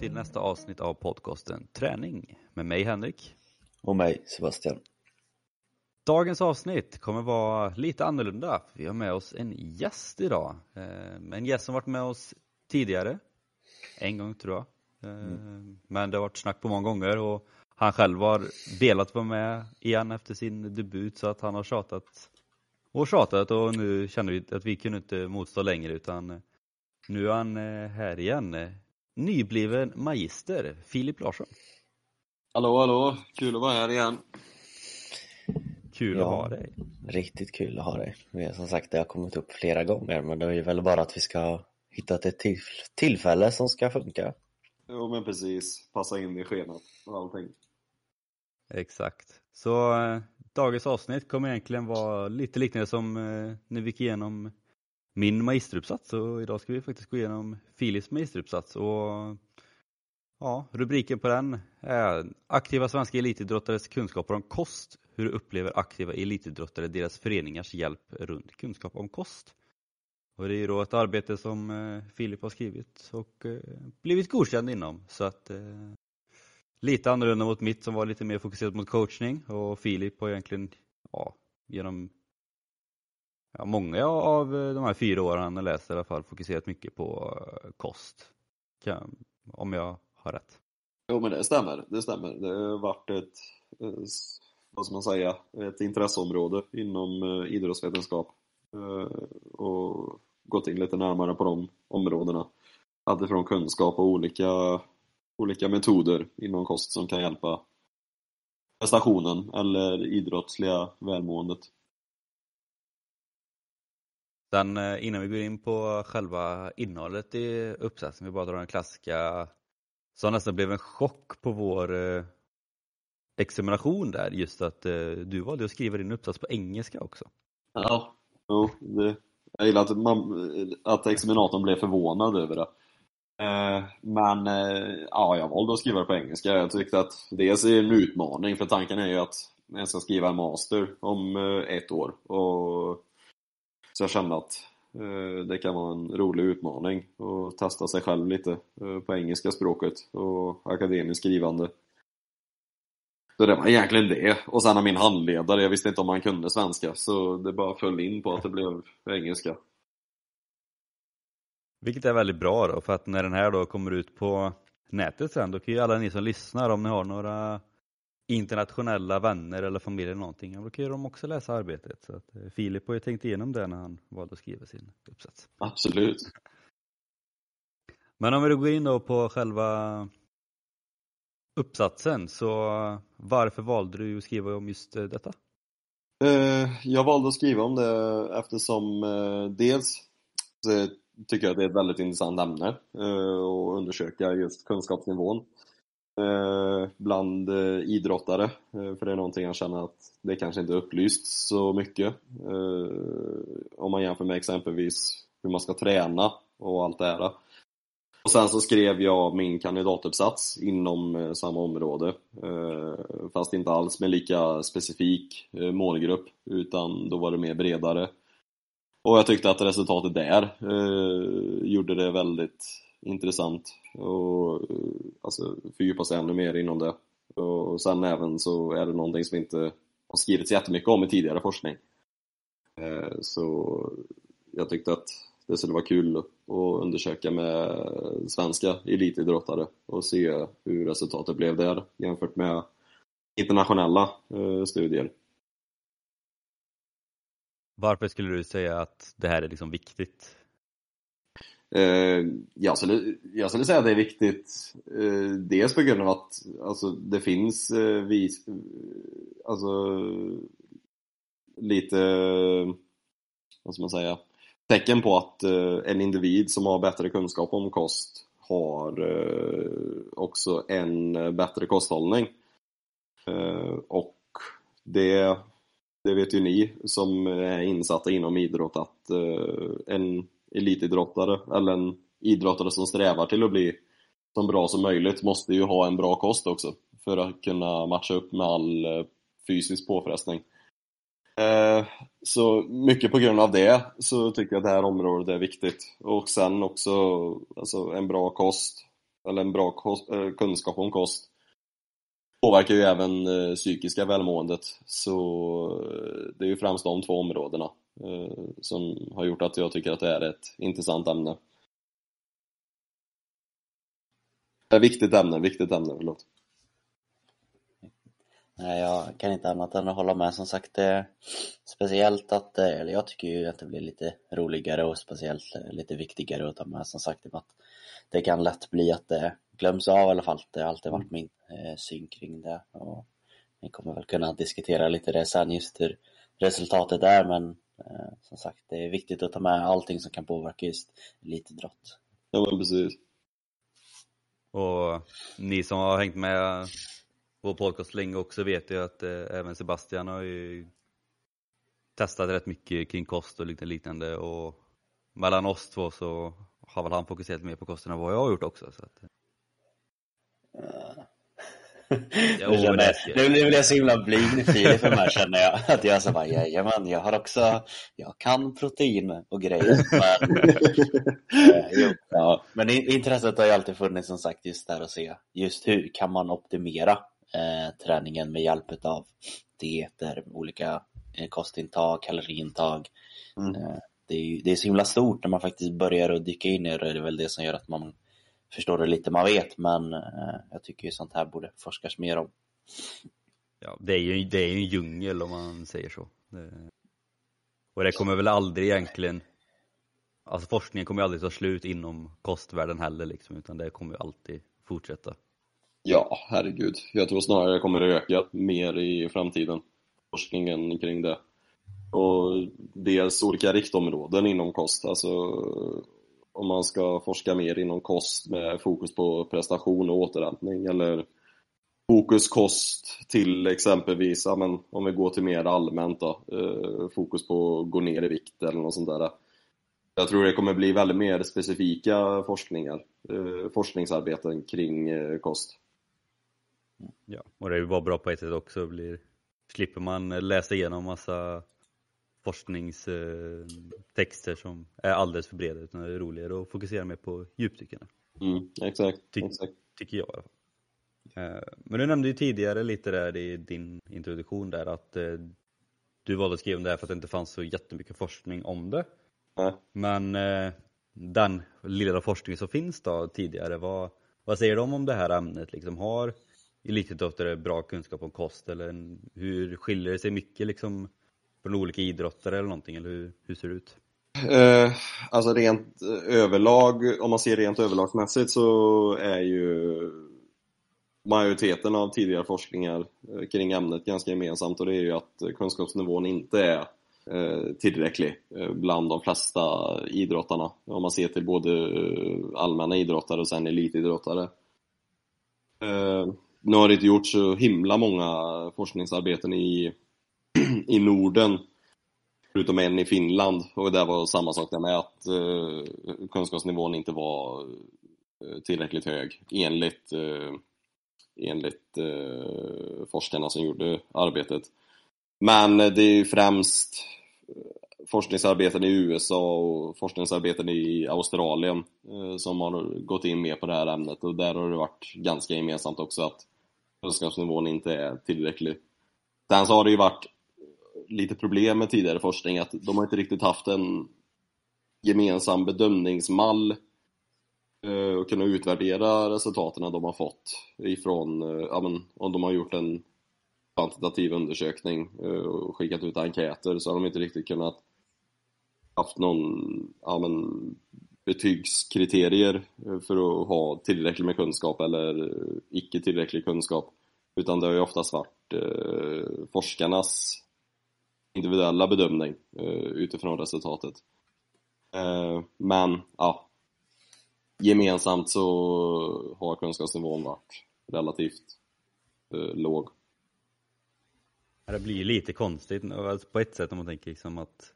Till nästa avsnitt av podcasten Träning med mig Henrik. Och mig Sebastian. Dagens avsnitt kommer vara lite annorlunda. Vi har med oss en gäst idag. Eh, en gäst som varit med oss tidigare. En gång tror jag. Eh, mm. Men det har varit snack på många gånger och han själv har velat vara med igen efter sin debut så att han har tjatat och tjatat och nu känner vi att vi kunde inte motstå längre utan nu är han eh, här igen. Nybliven magister, Filip Larsson. Hallå, hallå! Kul att vara här igen. Kul ja, att ha dig. Riktigt kul att ha dig. Som sagt, det har kommit upp flera gånger men det är väl bara att vi ska ha hittat ett tillfälle som ska funka. Jo men precis, passa in i schemat och allting. Exakt. Så eh, dagens avsnitt kommer egentligen vara lite liknande som eh, när vi gick igenom min magisteruppsats och idag ska vi faktiskt gå igenom Filips magisteruppsats och ja, rubriken på den är Aktiva svenska elitidrottares kunskaper om kost. Hur upplever aktiva elitidrottare deras föreningars hjälp runt kunskap om kost? Och det är ju då ett arbete som eh, Filip har skrivit och eh, blivit godkänd inom så att eh, lite annorlunda mot mitt som var lite mer fokuserat mot coachning och Filip har egentligen ja, genom ja, många av eh, de här fyra åren jag läst i alla fall fokuserat mycket på eh, kost. Om jag har rätt. Jo men det stämmer, det stämmer. Det har varit ett, eh, vad ska man säga, ett intresseområde inom idrottsvetenskap. Och gått in lite närmare på de områdena. Alltifrån kunskap och olika, olika metoder inom kost som kan hjälpa prestationen eller idrottsliga välmåendet. Sen eh, innan vi går in på själva innehållet i uppsatsen, vi bara drar den klassiska som nästan blev en chock på vår eh, examination där, just att eh, du valde att skriva din uppsats på engelska också. Ja, jo, det, jag gillar att, man, att examinatorn blev förvånad över det. Eh, men eh, ja, jag valde att skriva det på engelska. Jag tyckte att dels är det en utmaning, för tanken är ju att jag ska skriva en master om eh, ett år. Och, så jag kände att eh, det kan vara en rolig utmaning att testa sig själv lite eh, på engelska språket och akademiskt skrivande. Så det var egentligen det. Och sen har min handledare, jag visste inte om han kunde svenska, så det bara föll in på att det blev engelska. Vilket är väldigt bra då, för att när den här då kommer ut på nätet sen, då kan ju alla ni som lyssnar, om ni har några internationella vänner eller familj eller någonting, då kan ju de också läsa arbetet. Så att eh, Filip har ju tänkt igenom det när han valde att skriva sin uppsats. Absolut. Men om vi då går in då på själva uppsatsen, så varför valde du att skriva om just eh, detta? Eh, jag valde att skriva om det eftersom dels tycker jag att det är ett väldigt intressant ämne att undersöka just kunskapsnivån Eh, bland eh, idrottare. Eh, för det är någonting jag känner att det kanske inte är upplyst så mycket. Om man jämför med exempelvis hur man ska träna och allt det här. Och sen så skrev jag min kandidatuppsats inom samma område. Fast inte alls med lika specifik målgrupp, utan då var det mer bredare. Och jag tyckte att resultatet där gjorde det väldigt intressant och eh, alltså, fördjupa sig ännu mer inom det. Och sen även så är det någonting som inte har skrivits jättemycket om i tidigare forskning. Eh, så jag tyckte att det skulle vara kul att undersöka med svenska elitidrottare och se hur resultatet blev där jämfört med internationella eh, studier. Varför skulle du säga att det här är liksom viktigt? Eh, jag, skulle, jag skulle säga att det är viktigt eh, dels på grund av att alltså, det finns eh, vis, alltså, lite, vad ska man säga, tecken på att eh, en individ som har bättre kunskap om kost har också en bättre kosthållning. Och det, det vet ju ni som är insatta inom idrott att en elitidrottare eller en idrottare som strävar till att bli så bra som möjligt måste ju ha en bra kost också för att kunna matcha upp med all eh, fysisk påfrestning. Eh, så mycket på grund av det så tycker jag att det här området är viktigt. Och sen också alltså, en bra kost eller en bra kost, eh, kunskap om kost påverkar ju även psykiska välmåendet. Så det är ju främst de två områdena Eh, som har gjort att jag tycker att det är ett intressant ämne. Ett viktigt ämne, viktigt ämne, förlåt. Nej, jag kan inte annat än att hålla med. Som sagt, det speciellt att, eller jag tycker ju att det blir lite roligare och speciellt lite viktigare att ta med. Som sagt, att det kan lätt bli att det glöms av i alla fall. Det har alltid varit min eh, syn kring det. Och vi kommer väl kunna diskutera lite det sen, just hur resultatet är. Men som sagt, det är viktigt att ta med allting som kan påverka just elitidrott. Ja, men precis. Och ni som har hängt med vår podcast länge också vet ju att eh, även Sebastian har ju testat rätt mycket kring kost och liknande och mellan oss två så har väl han fokuserat mer på kosten än vad jag har gjort också. Så att... Jo, känner, det, nu, nu blir jag så himla blyg nu Filip för mig känner jag. Att jag så bara, jajamän, jag har också, jag kan protein och grejer. Men, eh, ja. men intresset har ju alltid funnits som sagt just där att se just hur kan man optimera eh, träningen med hjälp av dieter, olika eh, kostintag, kaloriintag. Mm. Eh, det, är, det är så himla stort när man faktiskt börjar att dyka in i det. Det är väl det som gör att man förstår det lite man vet, men eh, jag tycker ju sånt här borde forskas mer om. Ja, det är ju det är en djungel om man säger så. Det... Och det kommer väl aldrig egentligen Alltså forskningen kommer ju aldrig ta slut inom kostvärlden heller liksom, utan det kommer ju alltid fortsätta. Ja, herregud. Jag tror snarare det kommer att öka mer i framtiden. Forskningen kring det. Och dels olika riktområden inom kost. Alltså om man ska forska mer inom kost med fokus på prestation och återhämtning eller fokus kost till exempelvis, ja, men, om vi går till mer allmänt då, eh, fokus på att gå ner i vikt eller något sånt där. Jag tror det kommer bli väldigt mer specifika forskningar, eh, forskningsarbeten kring eh, kost. Ja, och det är ju bara bra på ett sätt också, blir, slipper man läsa igenom massa forskningstexter som är alldeles för breda utan det är roligare att fokusera mer på djupdykarna. Mm, exakt, Ty exakt. Tycker jag i alla fall. Eh, men du nämnde ju tidigare lite där i din introduktion där att eh, du valde att skriva om det här för att det inte fanns så jättemycket forskning om det. Nej. Men eh, den lilla forskning som finns då tidigare, vad, vad säger de om det här ämnet? Liksom, har elitidrottare bra kunskap om kost eller hur skiljer det sig mycket liksom från olika idrottare eller någonting, eller hur, hur ser det ut? Eh, alltså rent eh, överlag, om man ser rent överlagsmässigt så är ju majoriteten av tidigare forskningar eh, kring ämnet ganska gemensamt och det är ju att kunskapsnivån inte är eh, tillräcklig bland de flesta idrottarna. Om man ser till både allmänna idrottare och sen elitidrottare. Nu har det inte gjorts så himla många forskningsarbeten i i Norden förutom en i Finland och där var samma sak där med att eh, kunskapsnivån inte var eh, tillräckligt hög enligt, eh, enligt eh, forskarna som gjorde arbetet. Men det är ju främst eh, forskningsarbeten i USA och forskningsarbeten i Australien eh, som har gått in mer på det här ämnet och där har det varit ganska gemensamt också att kunskapsnivån inte är tillräcklig. Sen så har det ju varit lite problem med tidigare forskning att de har inte riktigt haft en gemensam bedömningsmall eh, och kunna utvärdera resultaten de har fått ifrån, eh, ja men om de har gjort en kvantitativ undersökning eh, och skickat ut enkäter så har de inte riktigt kunnat haft någon, ja men betygskriterier för att ha tillräckligt med kunskap eller icke tillräcklig kunskap. Utan det har ju oftast varit eh, forskarnas individuella bedömning eh, utifrån resultatet. Eh, men ja, gemensamt så har kunskapsnivån varit relativt eh, låg. Det blir lite konstigt alltså på ett sätt om man tänker liksom att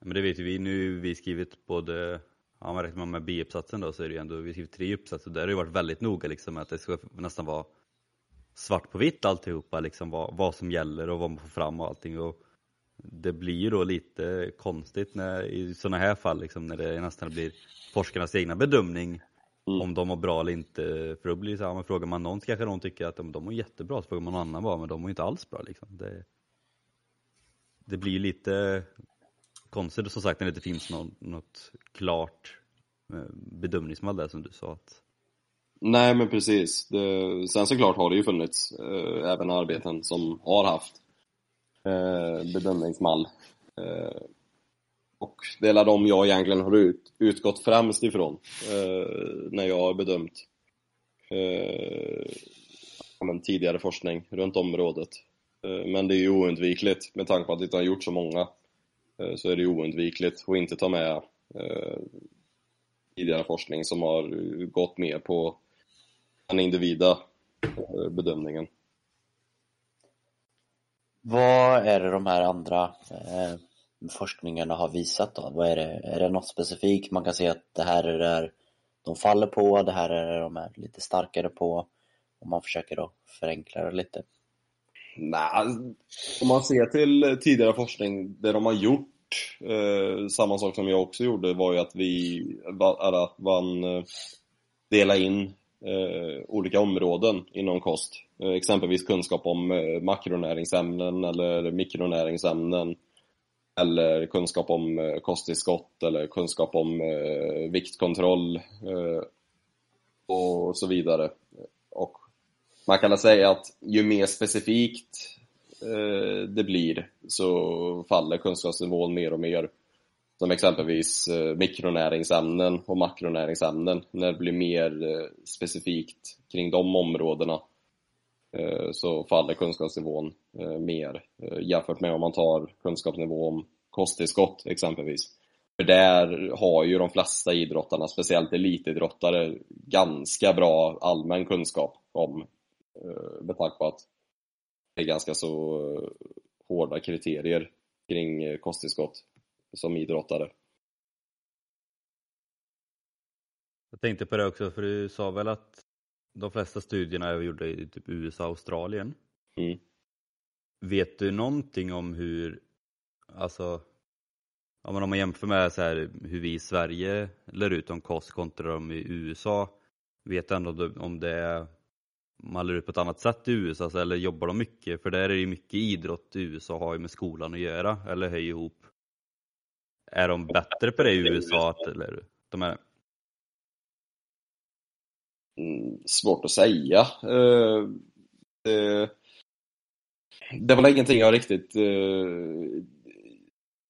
men det vet ju vi nu, vi skrivit både, ja man räknar med biuppsatsen då så är det ju ändå, vi skrivit tre uppsatser, där har det varit väldigt noga liksom att det ska nästan vara svart på vitt alltihopa, liksom vad, vad som gäller och vad man får fram och allting. Och det blir ju då lite konstigt när, i sådana här fall, liksom, när det nästan blir forskarnas egna bedömning mm. om de var bra eller inte. För då blir det så här, men frågar man någon så kanske någon tycker att de, de var jättebra, så frågar man någon annan bara, men de var inte alls bra liksom. Det, det blir lite konstigt som sagt när det inte finns någon, något klart eh, bedömningsmall där som du sa. Att... Nej men precis. Det, sen såklart har det ju funnits eh, även arbeten som har haft eh, bedömningsmall. Eh, och det är de jag egentligen har ut, utgått främst ifrån eh, när jag har bedömt eh, men, tidigare forskning runt området. Eh, men det är ju oundvikligt med tanke på att det inte har gjort så många eh, så är det ju oundvikligt att inte ta med eh, tidigare forskning som har gått mer på den individa bedömningen. Vad är det de här andra eh, forskningarna har visat då? Vad är, det, är det något specifikt man kan se att det här är det de faller på, det här är det de är lite starkare på? Om man försöker då förenkla det lite. Nej, om man ser till tidigare forskning, det de har gjort, eh, samma sak som jag också gjorde, var ju att vi, att man eh, delade in eh, olika områden inom kost. Eh, exempelvis kunskap om eh, makronäringsämnen eller mikronäringsämnen eller kunskap om eh, kosttillskott eller kunskap om eh, viktkontroll eh, och så vidare. Och man kan säga att ju mer specifikt eh, det blir så faller kunskapsnivån mer och mer. Som exempelvis eh, mikronäringsämnen och makronäringsämnen. När det blir mer eh, specifikt kring de områdena eh, så faller kunskapsnivån mer jämfört med om man tar kunskapsnivå om kosttillskott exempelvis. För där har ju de flesta idrottarna, speciellt elitidrottare, ganska bra allmän kunskap om med tanke på att det är ganska så hårda kriterier kring kosttillskott som idrottare. Jag tänkte på det också, för du sa väl att de flesta studierna jag gjorde i typ USA och Australien. Mm. Vet du någonting om hur, alltså, om man jämför med så här, hur vi i Sverige lär ut om kost kontra de i USA, vet du ändå om det är, man lär ut på ett annat sätt i USA eller jobbar de mycket? För där är det ju mycket idrott i USA har ju med skolan att göra, eller hej ihop. Är de bättre på det i USA? Eller, de är, Mm, svårt att säga. Uh, det, det var ingenting jag riktigt uh,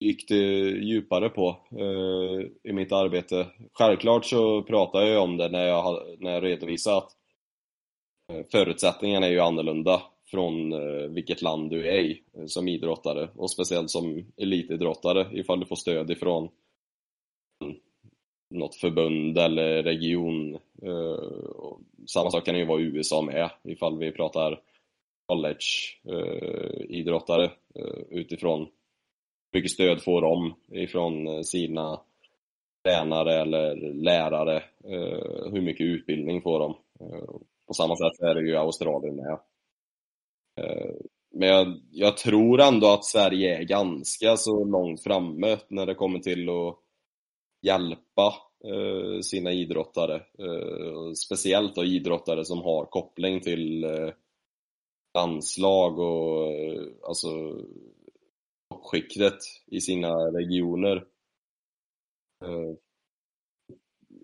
gick djupare på eh, i mitt arbete. Självklart så pratade jag om det när jag, när jag redovisade att förutsättningarna är ju annorlunda från eh, vilket land du är i eh, som idrottare och speciellt som elitidrottare ifall du får stöd ifrån något förbund eller region. Eh, samma sak kan det ju vara i USA med ifall vi pratar college-idrottare utifrån hur mycket stöd får de ifrån sina tränare eller lärare, hur mycket utbildning får de. På samma sätt är det ju i Australien med. Eh, men jag, jag, tror ändå att Sverige är ganska så långt framme när det kommer till att hjälpa eh, sina idrottare. Eh, speciellt då idrottare som har koppling till landslag och alltså toppskiktet i sina regioner.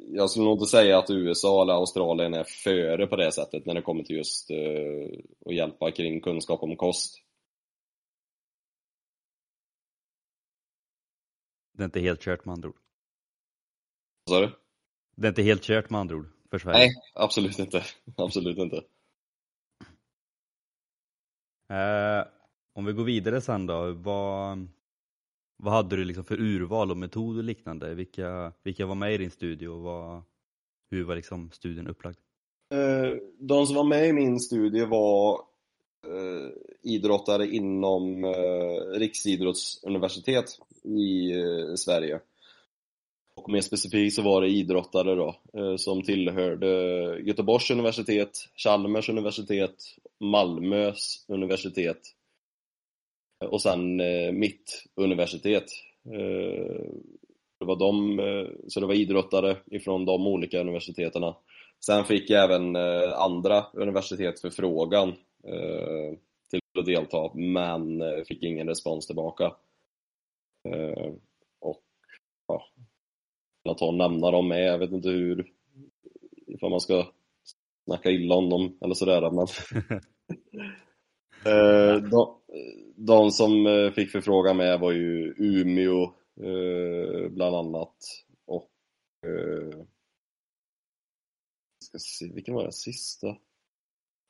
Jag skulle nog inte säga att USA eller Australien är före på det sättet när det kommer till just eh, att hjälpa kring kunskap om kost. Det är inte helt kört med andra ord. Vad sa du? Det är inte helt kört med andra ord för Sverige? Nej, absolut inte. Absolut inte. Eh, om vi går vidare sen då, vad, vad hade du liksom för urval och metod och liknande? Vilka, vilka var med i din studie och vad, hur var liksom studien upplagd? Eh, de som var med i min studie var eh, idrottare inom eh, Riksidrottsuniversitet i Sverige. Och mer specifikt så var det idrottare då, som tillhörde Göteborgs universitet, Chalmers universitet, Malmös universitet och sen eh, mitt universitet. Eh, Det var de, eh, så det var idrottare ifrån de olika universiteten. Sen fick jag även eh, andra universitet förfrågan eh, till att delta, men fick ingen respons tillbaka. Och ja, jag tar och nämna dem med, jag vet inte hur, ifall man ska snacka illa om dem eller sådär, men Eh, de, de, som eh, fick förfrågan med var ju Umeå eh, bland annat och eh, ska se, vilken var den sista?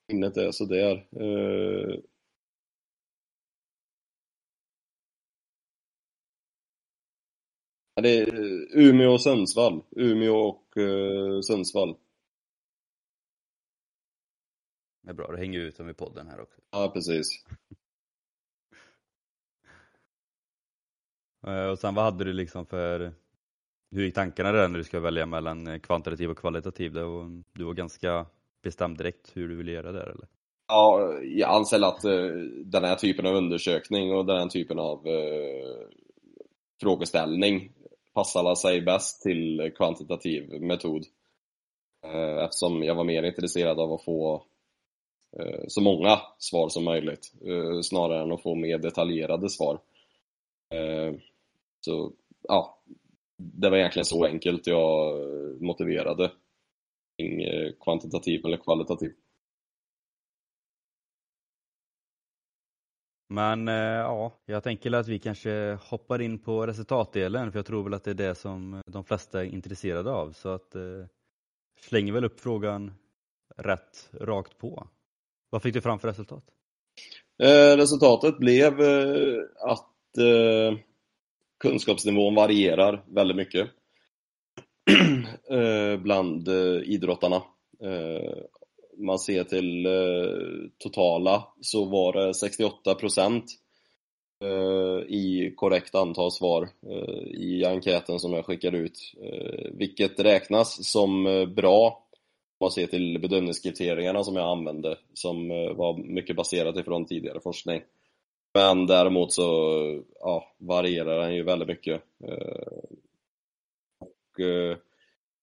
Minnet är sådär. Eh, det är Umeå och Sundsvall. Umeå och Sundsvall. Det är bra, då hänger ut dem i podden här också. Ja, precis. Eh, och sen vad hade du liksom för, hur gick tankarna där när du ska välja mellan eh, kvantitativ och kvalitativ? Du var ganska bestämd direkt hur du ville göra där eller? Ja, jag anser att uh, den här typen av undersökning och den här typen av uh, frågeställning passar sig bäst till kvantitativ metod. Eftersom jag var mer intresserad av att få Eh, Eh, så många svar som möjligt eh, snarare än att få mer detaljerade svar. Eh, så ja, det var egentligen så enkelt jag motiverade kring kvantitativ eller kvalitativ. Men ja, jag tänker att vi kanske hoppar in på resultatdelen för jag tror väl att det är det som de flesta är intresserade av så att slänger väl upp frågan rätt rakt på. Vad fick du fram för resultat? Eh, resultatet blev eh, att eh, kunskapsnivån varierar väldigt mycket eh, bland eh, idrottarna. Eh, man ser till eh, totala så var det 68 procent eh, i korrekt antal svar eh, i enkäten som jag skickade ut, vilket räknas som bra man ser till bedömningskriterierna som jag använde, som eh, var mycket baserat ifrån tidigare forskning. Men däremot så ja, varierar den ju väldigt mycket. Eh, och eh,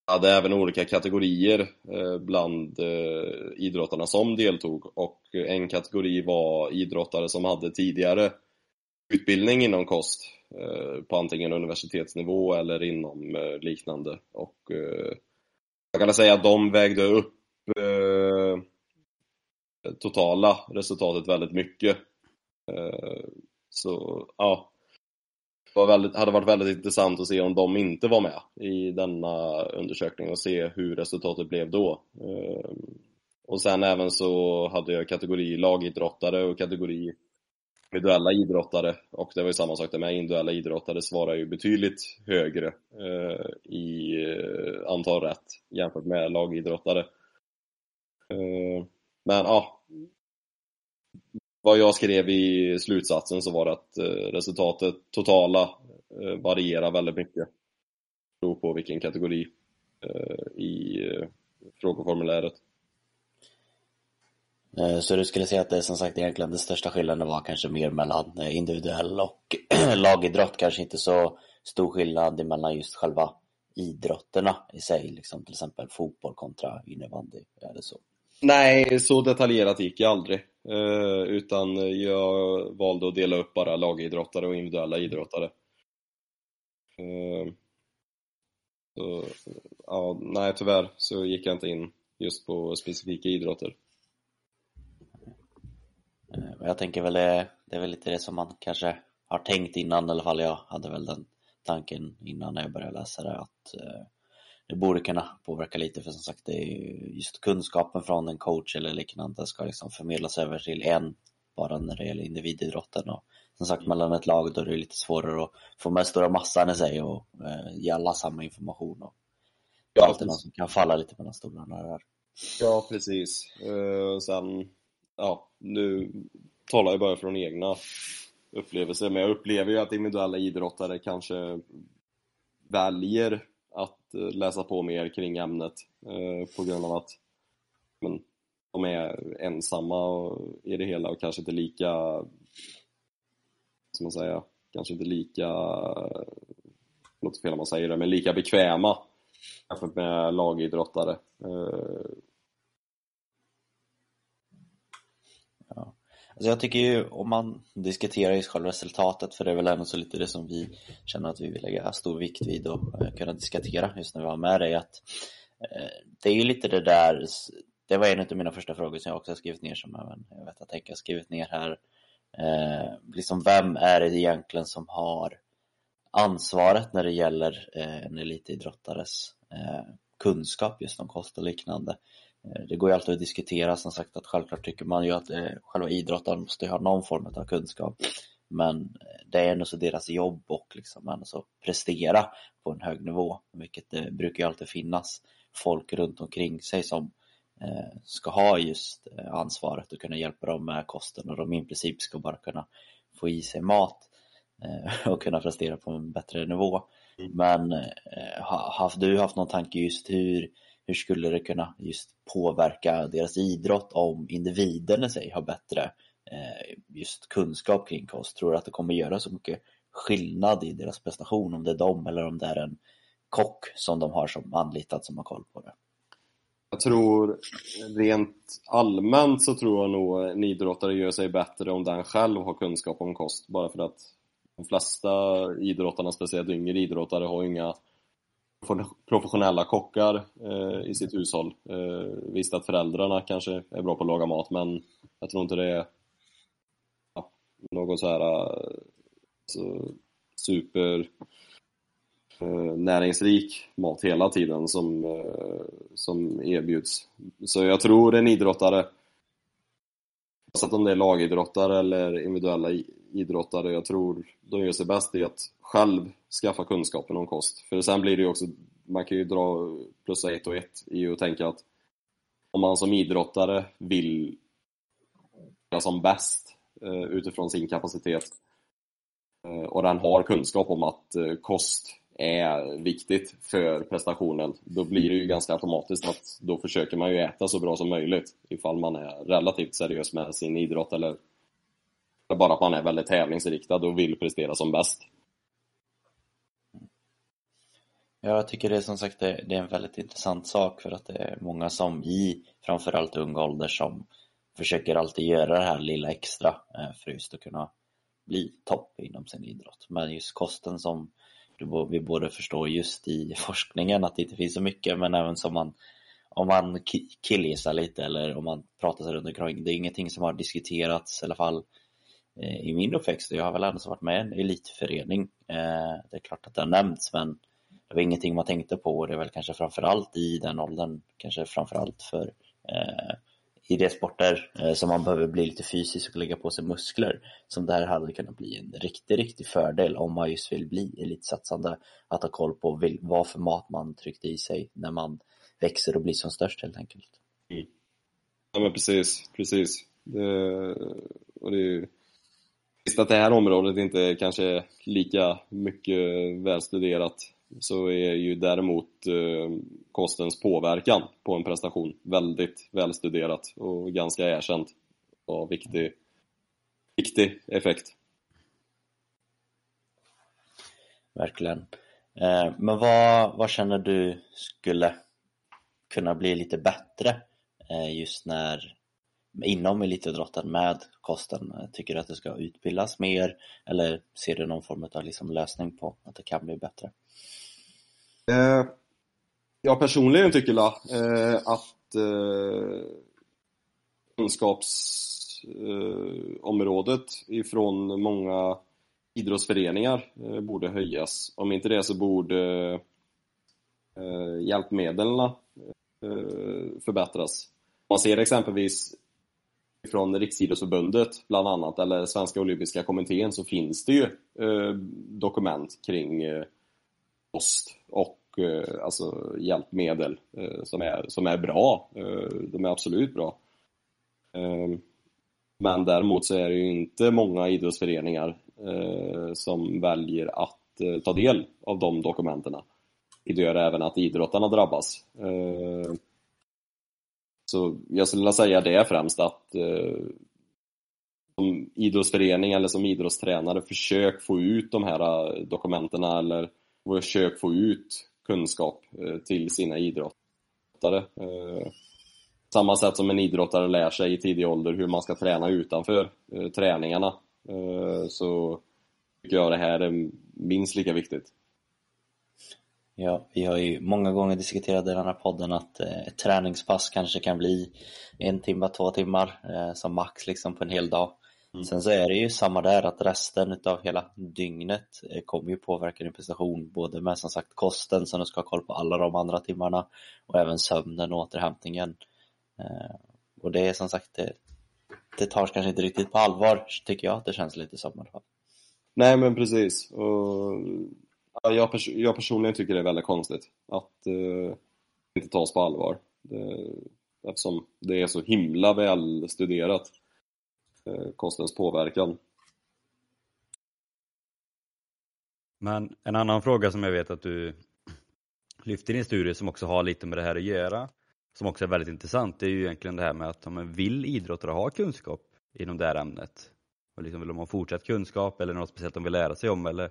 jag hade även olika kategorier bland idrottarna som deltog och en kategori var idrottare som hade tidigare utbildning inom kost på antingen universitetsnivå eller inom liknande. Och jag kan säga att de vägde upp eh, totala resultatet väldigt mycket. Eh, så ja, det var väldigt, hade varit väldigt intressant att se om de inte var med i denna undersökning och se hur resultatet blev då. Eh, och sen även så hade jag kategori lagidrottare och kategori individuella idrottare och det var ju samma sak där med, individuella idrottare svarar ju betydligt högre eh, i eh, antal rätt jämfört med lagidrottare. Eh, men ja, vad jag skrev i slutsatsen så var det att eh, resultatet totala eh, varierar väldigt mycket. Det beror på vilken kategori eh, i eh, frågeformuläret. Eh, så du skulle säga att det som sagt egentligen den största skillnaden var kanske mer mellan eh, individuell och lagidrott, kanske inte så stor skillnad mellan just själva idrotterna i sig, liksom till exempel fotboll kontra innebandy, är det så? Nej, så detaljerat gick jag aldrig. Eh, utan jag valde att dela upp bara lagidrottare och individuella idrottare. Eh, så, ja, nej, tyvärr så gick jag inte in just på specifika idrotter. Eh, jag tänker väl det, det är väl lite det som man kanske har tänkt innan, i alla fall jag hade väl den tanken innan jag började läsa det att eh, det borde kunna påverka lite. För som sagt det är just kunskapen från en coach eller liknande ska liksom förmedlas över till en bara när det gäller individidrotten. Och som sagt mellan ett lag då är det lite svårare att få med stora massan i sig och eh, ge alla samma information. Och ja, alltid någon som kan falla lite mellan stolarna där. Ja precis, uh, sen ja, nu talar jag bara från egna upplevelser, men jag upplever ju att individuella idrottare kanske väljer att eh, läsa på mer kring ämnet eh, på grund av att men, de är ensamma i det hela och kanske inte lika, som man säga, kanske inte lika låter fel om man säger det, men lika bekväma jämfört med lagidrottare. Eh, Ja. Alltså jag tycker ju om man diskuterar just själva resultatet, för det är väl ändå så lite det som vi känner att vi vill lägga stor vikt vid och eh, kunna diskutera just när vi har med dig, att eh, det är ju lite det där, det var en av mina första frågor som jag också har skrivit ner som även jag vet att Henke har skrivit ner här. Eh, liksom vem är det egentligen som har ansvaret när det gäller eh, en elitidrottares eh, kunskap just om kost och liknande? Eh, det går ju alltid att diskutera, som sagt att självklart tycker man ju att eh, själva idrotten måste ha någon form av kunskap. Men eh, det är ändå så deras jobb och liksom ändå så prestera på en hög nivå, vilket det brukar ju alltid finnas folk runt omkring sig som ska ha just ansvaret och kunna hjälpa dem med kosten och de i princip ska bara kunna få i sig mat och kunna prestera på en bättre nivå. Mm. Men har du haft någon tanke just hur hur skulle det kunna just påverka deras idrott om individen i sig har bättre eh, just kunskap kring kost? Tror du att det kommer göra så mycket skillnad i deras prestation om det är dem eller om det är en kock som de har som anlitat som har koll på det? Jag tror rent allmänt så tror jag nog en idrottare gör sig bättre om den själv har kunskap om kost bara för att de flesta idrottarna, speciellt yngre idrottare, har inga professionella kockar eh, i sitt hushåll. Eh, visst att föräldrarna kanske är bra på att laga mat men jag tror inte det är ja, någon så här alltså, super eh, näringsrik mat hela tiden som, eh, som erbjuds. Så jag tror en idrottare, oavsett om det är lagidrottare eller individuella idrottare, jag tror de gör sig bäst i att själv skaffa kunskapen om kost. För sen blir det ju också, man kan ju dra plussa ett och ett i att tänka att om man som idrottare vill göra som bäst eh, utifrån sin kapacitet eh, och den har kunskap om att eh, kost är viktigt för prestationen, då blir det ju ganska automatiskt att då försöker man ju äta så bra som möjligt ifall man är relativt seriös med sin idrott eller bara att man är väldigt tävlingsriktad och vill prestera som bäst. Jag tycker det är som sagt det, är en väldigt intressant sak för att det är många som i framförallt ung ålder som försöker alltid göra det här lilla extra eh, för just att kunna bli topp inom sin idrott. Men just kosten som vi borde förstå just i forskningen att det inte finns så mycket men även som man om man killgissar lite eller om man pratar sig runt omkring. Det är ingenting som har diskuterats i alla fall Eh, i min uppväxt. Jag har väl ändå varit med i en elitförening. Eh, det är klart att det har nämnts men det var ingenting man tänkte på och det är väl kanske framförallt i den åldern, kanske framförallt för eh, de eh, som man behöver bli lite fysisk och lägga på sig muskler som det här hade kunnat bli en riktig, riktig fördel om man just vill bli elitsatsande att ha koll på vad för mat man tryckte i sig när man växer och blir som störst helt enkelt. Mm. Ja men precis, precis. Det, och det är ju Visst att det här området inte är kanske lika mycket välstuderat så är ju däremot eh, kostens påverkan på en prestation väldigt välstuderat och ganska erkänt och viktig, viktig effekt. Verkligen. Eh, men vad, vad känner du skulle kunna bli lite bättre eh, just när inom elitidrotten med kosten? Tycker du att det ska utbildas mer eller ser du någon form av liksom lösning på att det kan bli bättre? Eh, jag personligen tycker la, eh, att eh, kunskapsområdet eh, ifrån många idrottsföreningar eh, borde höjas. Om inte det så borde eh, hjälpmedlen eh, förbättras. Man ser exempelvis från Riksidrottsförbundet bland annat, eller Svenska Olympiska Kommittén, så finns det ju eh, dokument kring eh, kost och eh, alltså hjälpmedel eh, som, är, som är bra. Eh, de är absolut bra. Eh, men däremot så är det ju inte många idrottsföreningar eh, som väljer att eh, ta del av de dokumenten. Det gör även att idrottarna drabbas. Eh, så jag skulle vilja säga det främst att eh, som idrottsförening eller som idrottstränare försök få ut de här eh, dokumenten eller försök få ut kunskap eh, till sina idrottare. Eh, samma sätt som en idrottare lär sig i tidig ålder hur man ska träna utanför träningarna så tycker jag det här är minst lika viktigt. Ja, vi har ju många gånger diskuterat i den här podden att eh, ett träningspass kanske kan bli en timme, två timmar eh, som max liksom på en hel dag. Mm. Sen så är det ju samma där att resten utav hela dygnet eh, kommer ju påverka din prestation både med som sagt kosten som du ska ha koll på alla de andra timmarna och även sömnen och återhämtningen. Och det är som sagt det, det tar kanske inte riktigt på allvar tycker jag att det känns lite som i alla fall. Nej men precis. Och jag, pers jag personligen tycker det är väldigt konstigt att eh, inte tas på allvar. Det, eftersom det är så himla väl studerat, eh, kostens påverkan. Men en annan fråga som jag vet att du lyfter i din studie som också har lite med det här att göra, som också är väldigt intressant, det är ju egentligen det här med att om vill idrottare ha kunskap inom det här ämnet? Och liksom vill de ha fortsatt kunskap eller något speciellt de vill lära sig om eller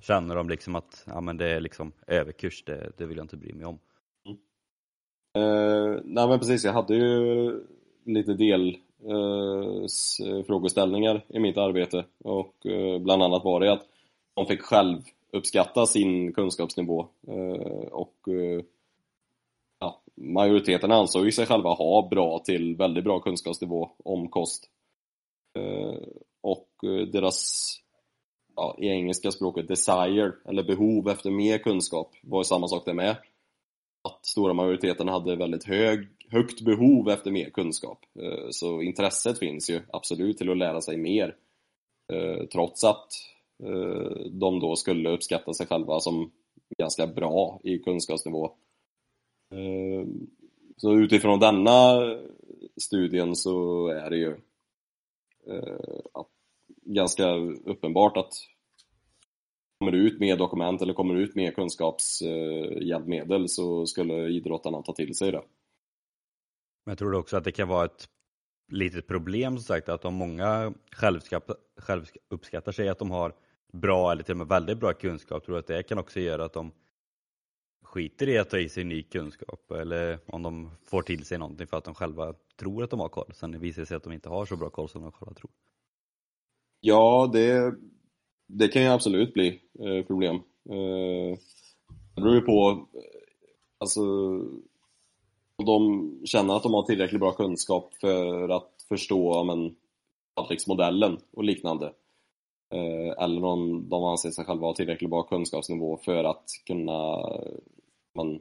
Känner de liksom att ja, men det är liksom överkurs, det, det vill jag inte bry mig om? Mm. Eh, nej men precis, jag hade ju lite del eh, frågeställningar i mitt arbete och eh, bland annat var det att de fick själv uppskatta sin kunskapsnivå eh, och eh, ja, majoriteten ansåg ju sig själva ha bra till väldigt bra kunskapsnivå om kost. Eh, och eh, deras ja, i engelska språket desire, eller behov efter mer kunskap, var ju samma sak det med. Att stora majoriteten hade väldigt hög, högt behov efter mer kunskap. Eh, så intresset finns ju absolut till att lära sig mer. Eh, trots att eh, de då skulle uppskatta sig själva som ganska bra i kunskapsnivå. Så utifrån denna studien så är det ju att ganska uppenbart att kommer det ut mer dokument eller kommer det ut mer kunskapshjälpmedel så skulle idrottarna ta till sig det. Men jag tror också att det kan vara ett litet problem som sagt att om många självuppskattar sig att de har bra eller till och med väldigt bra kunskap tror jag att det kan också göra att de skiter i att ta i sig ny kunskap eller om de får till sig någonting för att de själva tror att de har koll. Sen visar det sig att de inte har så bra koll som de själva tror. Ja, det, det kan ju absolut bli eh, problem. Eh, det beror ju på, eh, alltså, om de känner att de har tillräckligt bra kunskap för att förstå men, modellen och liknande. Eh, eller om de anser sig själva ha tillräckligt bra kunskapsnivå för att kunna man,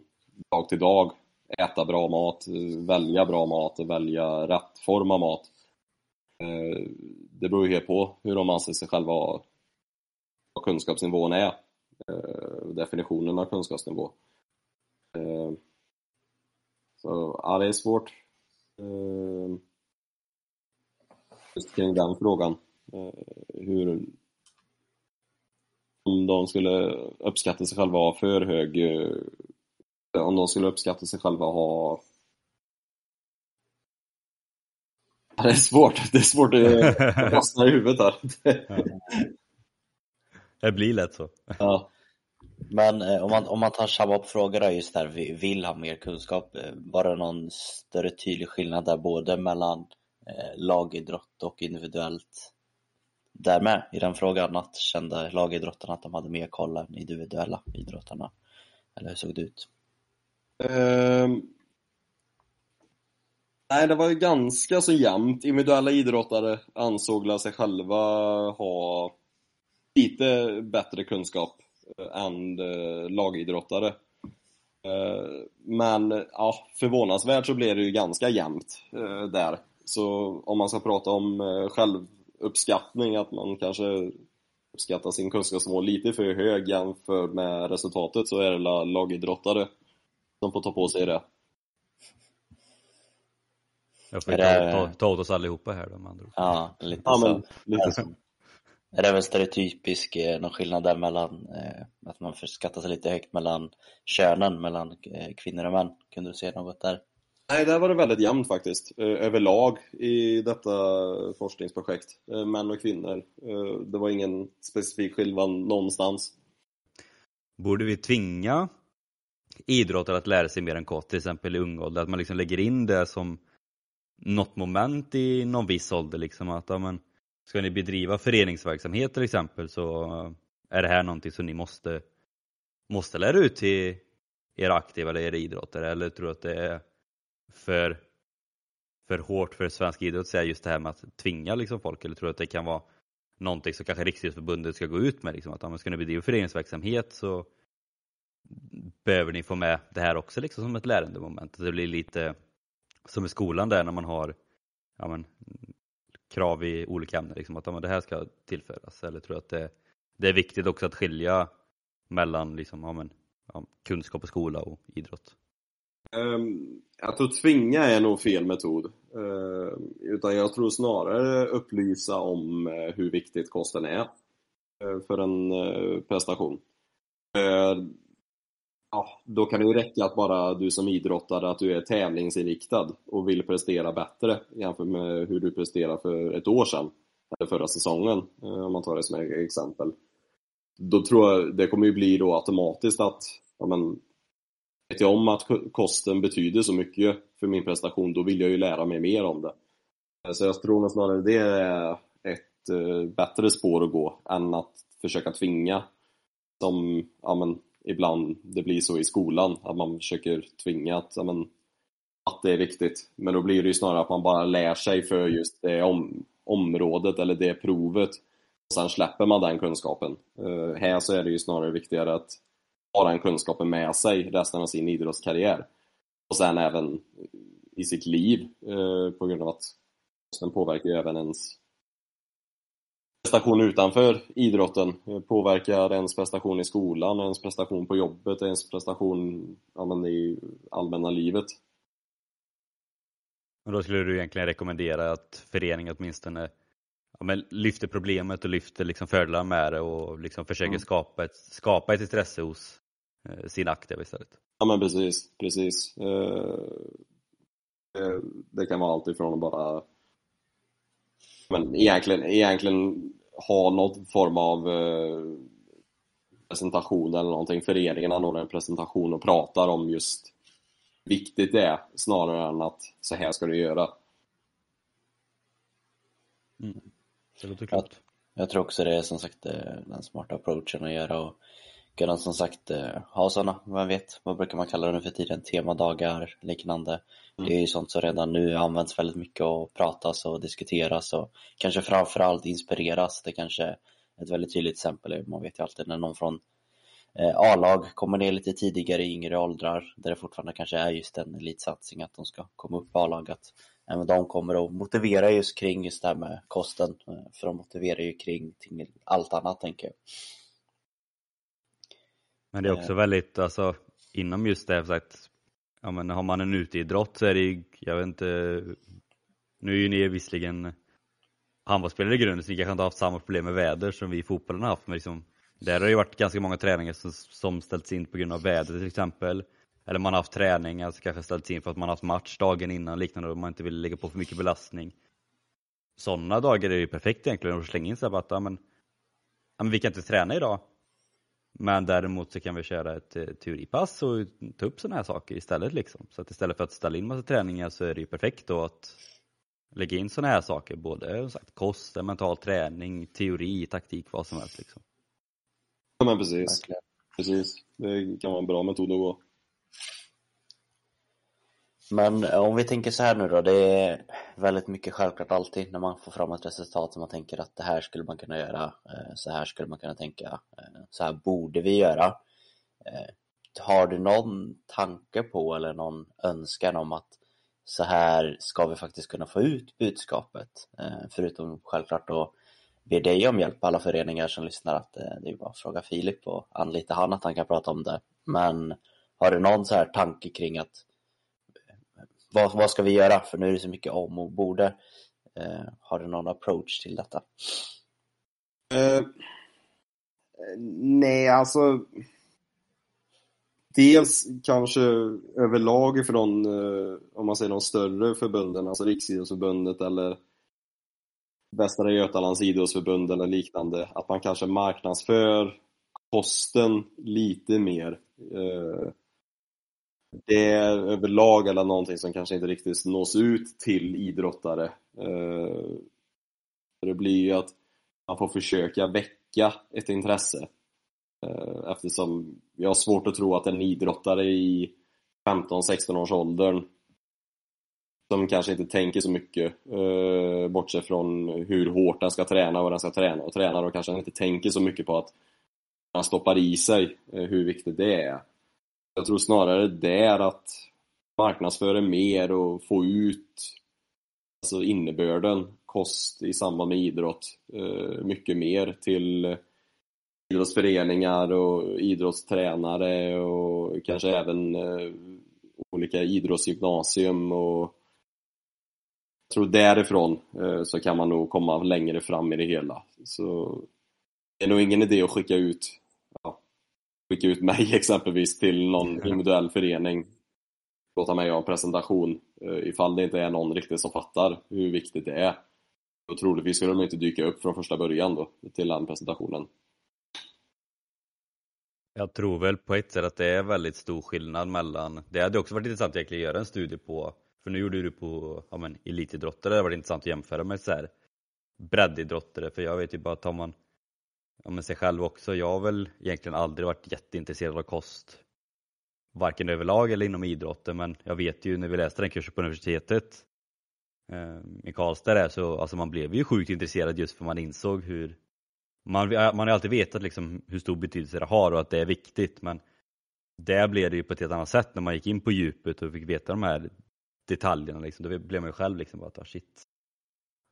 dag till dag äta bra mat, välja bra mat och välja rätt form av mat. Eh, det beror ju helt på hur de anser sig själva ha vad kunskapsnivån är. Eh, definitionen av kunskapsnivå. Eh, så ja, det är svårt. Eh, just kring den frågan. Hur om de skulle uppskatta sig själva ha för hög om de skulle uppskatta sig själva ha Det är svårt, det är svårt att fastna i huvudet här. Det blir lätt så. Ja. Men eh, om, man, om man tar samma fråga då, just där vi vill ha mer kunskap, eh, var det någon större tydlig skillnad där både mellan eh, lagidrott och individuellt där med i den frågan? Att kände lagidrottarna att de hade mer koll än individuella idrottarna? Eller hur såg det ut? Um, Nej, det var ju ganska så jämnt. Individuella idrottare ansåg sig själva ha lite bättre kunskap eh, än eh, lagidrottare. Eh, men ja, förvånansvärt så blev det ju ganska jämnt där. Så om man ska prata om självuppskattning, att man kanske uppskattar sin kunskapsnivå lite för hög jämfört med resultatet, så är det lagidrottare som får ta på sig det. Jag får det... ta, ta åt oss allihopa här då andra Ja, lite ja, så. Men, lite så. Är det väl stereotypisk, eh, någon skillnad där mellan eh, att man skattar sig lite högt mellan könen, mellan eh, kvinnor och män? Kunde du se något där? Nej, där var det väldigt jämnt faktiskt, eh, överlag i detta forskningsprojekt. Eh, män och kvinnor. Det var ingen specifik skillnad någonstans. borde vi tvinga idrottare att lära sig mer än kost, till exempel i ung ålder, att man liksom lägger in det som något moment i någon viss ålder liksom att ja, men, ska ni bedriva föreningsverksamhet till exempel så är det här någonting som ni måste, måste lära ut till era aktiva eller era idrottare eller tror du att det är för, för hårt för svensk idrott att säga just det här med att tvinga liksom folk eller tror du att det kan vara någonting som kanske Riksidrottsförbundet ska gå ut med liksom att om man ska bedriva föreningsverksamhet så behöver ni få med det här också liksom som ett lärandemoment. Det blir lite som i skolan där när man har ja, men, krav i olika ämnen, liksom, att ja, det här ska tillföras. Eller tror du att det, det, är viktigt också att skilja mellan liksom, ja, men, ja, kunskap och skola och idrott? Um, jag tror tvinga är nog fel metod. Uh, utan jag tror snarare upplysa om uh, hur viktigt kosten är uh, för en uh, prestation. Ehm, Ja, då kan det ju räcka att bara du som idrottare att du är tävlingsinriktad och vill prestera bättre jämfört med hur du presterade för ett år sedan, eller förra säsongen, eh, om man tar det som e- exempel. Då tror jag det kommer ju bli då automatiskt att, ja men, vet jag om att kosten betyder så mycket för min prestation, då vill jag ju lära mig mer om det. Eh, så jag tror nog snarare det är ett eh, bättre spår att gå än att försöka tvinga som, ja men, ibland det blir så i skolan, att man försöker tvinga att, ja, men, att det är viktigt. Men då blir det ju snarare att man bara lär sig för just det om, området eller det provet och sen släpper man den kunskapen. Uh, här så är det ju snarare viktigare att ha den kunskapen med sig resten av sin idrottskarriär. Och sen även i sitt liv uh, på grund av att den påverkar ju även ens prestation utanför idrotten påverkar ens prestation i skolan, ens prestation på jobbet, ens prestation ja, i allmänna livet. Och då skulle du egentligen rekommendera att föreningen åtminstone ja, men lyfter problemet och lyfter liksom fördelar med det och liksom försöker mm. skapa, ett, skapa ett intresse hos eh, sina aktiva istället? Ja men precis, precis. Eh, det, det kan vara allt ifrån att bara men egentligen, egentligen ha någon form av eh, presentation eller någonting. Föreningen anordnar en presentation och pratar om just viktigt det är snarare än att så här ska du göra. Mm. Det låter klokt. Jag, jag tror också det är som sagt eh, den smarta approachen att göra och kunna som sagt eh, ha sådana, vem vet, vad brukar man kalla det nu för tiden, temadagar, liknande. Det är ju sånt som redan nu används väldigt mycket och pratas och diskuteras och kanske framförallt inspireras. Det kanske är ett väldigt tydligt exempel, man vet ju alltid när någon från eh, A-lag kommer ner lite tidigare i yngre åldrar där det fortfarande kanske är just en elitsatsning att de ska komma upp i A-lag att även de kommer att motivera just kring just det här med kosten eh, för de motiverar ju kring allt annat tänker jag. Men det är också väldigt, alltså inom just det, sagt, ja men har man en uteidrott så är det jag vet inte, nu är ju ni visserligen handbollsspelare i grunden så ni kanske inte haft samma problem med väder som vi i fotbollen har haft, men liksom, där har det ju varit ganska många träningar som, som ställts in på grund av väder till exempel. Eller man har haft träning, alltså kanske ställts in för att man har haft match dagen innan liknande och man inte vill lägga på för mycket belastning. Sådana dagar är det ju perfekt egentligen att slänga in sig att ja, men, ja, men vi kan inte träna idag. Men däremot så kan vi köra ett eh, teoripass och ta upp sådana här saker istället. Liksom. Så att istället för att ställa in massa träningar så är det ju perfekt då att lägga in sådana här saker. Både sagt, kost, mental träning, teori, taktik, vad som helst. Liksom. Ja men precis. Precis. Det kan vara en bra metod att gå. Men om vi tänker så här nu då, det är väldigt mycket självklart alltid när man får fram ett resultat som man tänker att det här skulle man kunna göra, eh, så här skulle man kunna tänka, eh, så här borde vi göra. Eh, har du någon tanke på eller någon önskan om att så här ska vi faktiskt kunna få ut budskapet? Förutom självklart då, be dig om hjälp, alla föreningar som lyssnar, att det är bara att fråga Filip och anlita han att han kan prata om det. Men har du någon så här tanke kring att vad, vad ska vi göra? För nu är det så mycket om och borde. Eh, har du någon approach till detta? Uh, nej, alltså Dels kanske överlag från, eh, om man säger de större förbunden, alltså Riksidrottsförbundet eller Västra Götalands idrottsförbund eller liknande, att man kanske marknadsför kosten lite mer. Eh, det är överlag eller någonting som kanske inte riktigt nås ut till idrottare. Eh, det blir ju att man får försöka väcka ett intresse. Eh, eftersom jag har svårt att tro att en idrottare i 15-16 års åldern som kanske inte tänker så mycket eh, bortsett från hur hårt den ska träna och vad den ska träna och tränar och kanske inte tänker så mycket på att man stoppar i sig hur viktigt det är. Jag tror snarare där att marknadsföra mer och få ut alltså innebörden kost i samband med idrott eh, mycket mer till idrottsföreningar och idrottstränare och kanske även eh, olika idrottsgymnasium och jag tror därifrån eh, så kan man nog komma längre fram i det hela. Så det är nog ingen idé att skicka ut, skicka ut mig exempelvis till någon individuell förening låta mig ha en presentation eh, ifall det inte är någon riktigt som fattar hur viktigt det är. Och troligtvis skulle de inte dyka upp från första början då till den presentationen. Jag tror väl på ett sätt att det är väldigt stor skillnad mellan, det hade också varit intressant att egentligen göra en studie på, för nu gjorde du på ja, men, elitidrottare, det hade varit intressant att jämföra med så här breddidrottare, för jag vet ju bara, tar man ja, men sig själv också, jag har väl egentligen aldrig varit jätteintresserad av kost, varken överlag eller inom idrotten, men jag vet ju när vi läste den kursen på universitetet eh, i Karlstad där, så alltså man blev ju sjukt intresserad just för man insåg hur man, man har alltid vetat liksom hur stor betydelse det har och att det är viktigt men där blev det ju på ett helt annat sätt när man gick in på djupet och fick veta de här detaljerna. Liksom. Då blev man ju själv liksom bara att ah, shit,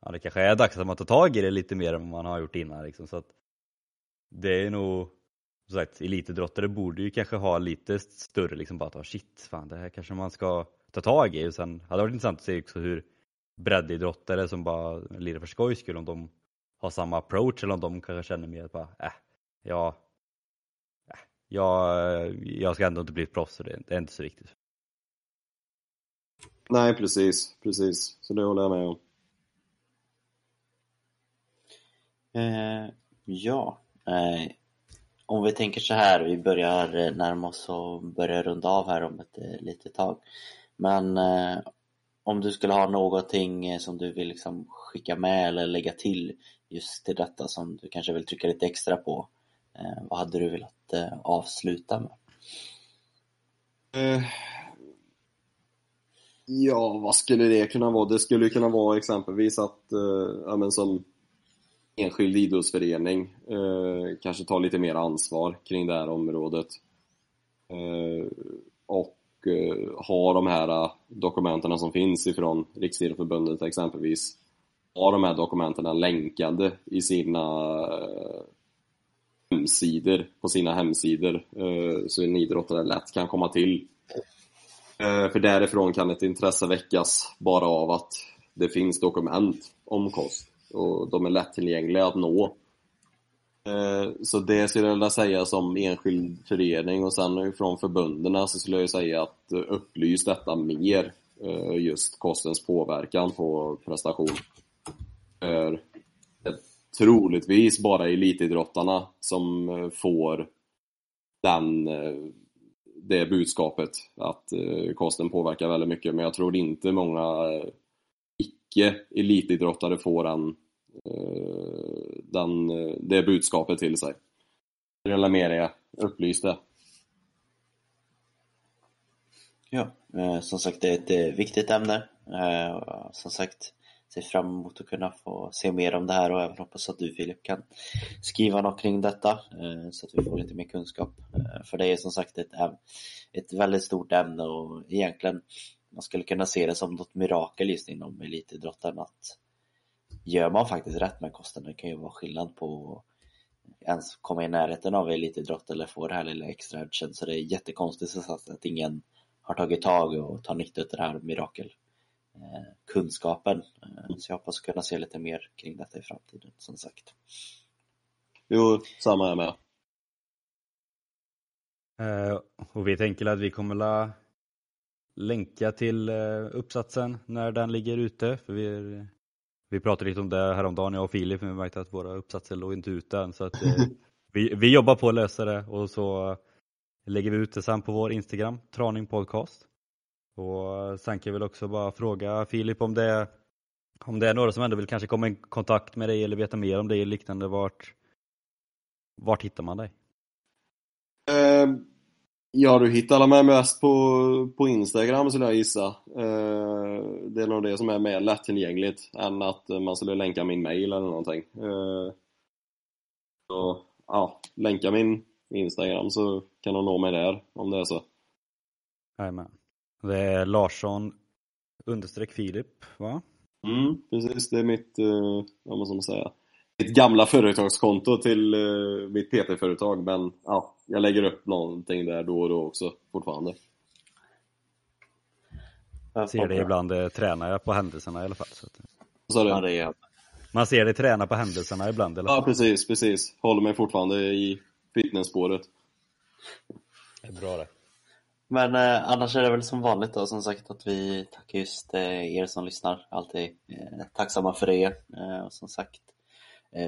ja, det kanske är dags att man tar tag i det lite mer än vad man har gjort innan. Liksom. Så att det är nog, som sagt, elitidrottare borde ju kanske ha lite större, liksom bara att shit, fan det här kanske man ska ta tag i. Och sen hade det varit intressant att se också hur breddidrottare som bara lirar för skojs skull, om de har samma approach eller om de kanske känner mer att bara, äh, jag, äh, jag, jag ska ändå inte bli proffs så det, det är inte så viktigt. Nej, precis, precis. Så det håller jag med om. Eh, ja, eh, om vi tänker så här, vi börjar eh, närma oss och börjar runda av här om ett eh, litet tag. Men eh, om du skulle ha någonting eh, som du vill liksom skicka med eller lägga till just till detta som du kanske vill trycka lite extra på. Eh, vad hade du velat eh, avsluta med? Ja, vad skulle det kunna vara? Det skulle kunna vara exempelvis att, eh, ja, men som enskild idrottsförening eh, kanske ta lite mer ansvar kring det här området. Eh, och eh, ha de här eh, dokumenten som finns ifrån Riksidrottsförbundet exempelvis ha de här dokumenten länkade i sina eh, hemsidor, på sina hemsidor eh, så en idrottare lätt kan komma till. Eh, för därifrån kan ett intresse väckas bara av att det finns dokument om kost och de är lättillgängliga att nå. Eh, så det skulle jag vilja säga som enskild förening och sen från förbunden så skulle jag säga att eh, upplys detta mer eh, just kostens påverkan på prestation är troligtvis bara elitidrottarna som får den, det budskapet att kosten påverkar väldigt mycket men jag tror inte många icke-elitidrottare får eh, den, den, det budskapet till sig. Eller mer är. Ja, eh, som sagt det är ett viktigt ämne. Som sagt ser fram emot att kunna få se mer om det här och även hoppas att du Filip kan skriva något kring detta så att vi får lite mer kunskap. För det är som sagt ett, ett väldigt stort ämne och egentligen man skulle kunna se det som något mirakel just inom elitidrotten att gör man faktiskt rätt med kosten, det kan ju vara skillnad på ens komma i närheten av elitidrott eller få det här lilla extra edgen så det är jättekonstigt att ingen har tagit tag och tar nytta av det här mirakel Eh, kunskapen. Eh, så jag hoppas kunna se lite mer kring detta i framtiden, som sagt. Jo, samma här med. Uh, och vi tänker att vi kommer la länka till uh, uppsatsen när den ligger ute. För vi, vi pratade lite om det häromdagen, jag och Filip, men vi märkte att våra uppsatser låg inte ute än. Så att, uh, vi, vi jobbar på att lösa det och så lägger vi ut det sen på vår Instagram, Traning Podcast. Och sen kan jag väl också bara fråga Filip om det, är, om det är några som ändå vill kanske komma i kontakt med dig eller veta mer om dig eller liknande. Vart, vart hittar man dig? Uh, ja, du hittar mig mest på, på Instagram skulle jag gissa. Uh, det är nog det som är mer lättillgängligt än att man skulle länka min mail eller någonting. Uh, så, ja, länka min Instagram så kan de nå mig där om det är så. Jajamän. Det är Larsson understreck Filip, va? Mm, precis. Det är mitt, eh, vad man ska säga, mitt gamla företagskonto till eh, mitt PT-företag. Men ja, jag lägger upp någonting där då och då också fortfarande. Jag ser det ibland, eh, tränar jag på händelserna i alla fall. Så att... Det. Ja, det är Man ser dig träna på händelserna ibland? Eller? Ja, precis, precis. Håller mig fortfarande i fitnessspåret. Det är bra det. Men eh, annars är det väl som vanligt då som sagt att vi tackar just eh, er som lyssnar. Alltid eh, tacksamma för det. Eh, och som sagt,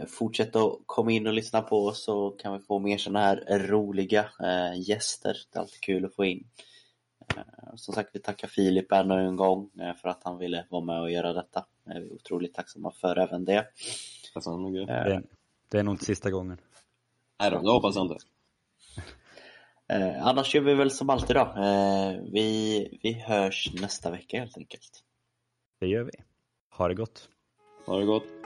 fortsätt att komma in och lyssna på oss så kan vi få mer sådana här roliga eh, gäster. Det är alltid kul att få in. som sagt, vi tackar Filip ännu en gång för att han ville vara med och göra detta. vi är otroligt tacksamma för även det. Det, det är nog inte sista gången. Nej då, det hoppas jag inte. Eh, annars gör vi väl som alltid då. Eh, vi, vi hörs nästa vecka helt enkelt. Det gör vi. Ha det gott. Ha det gott.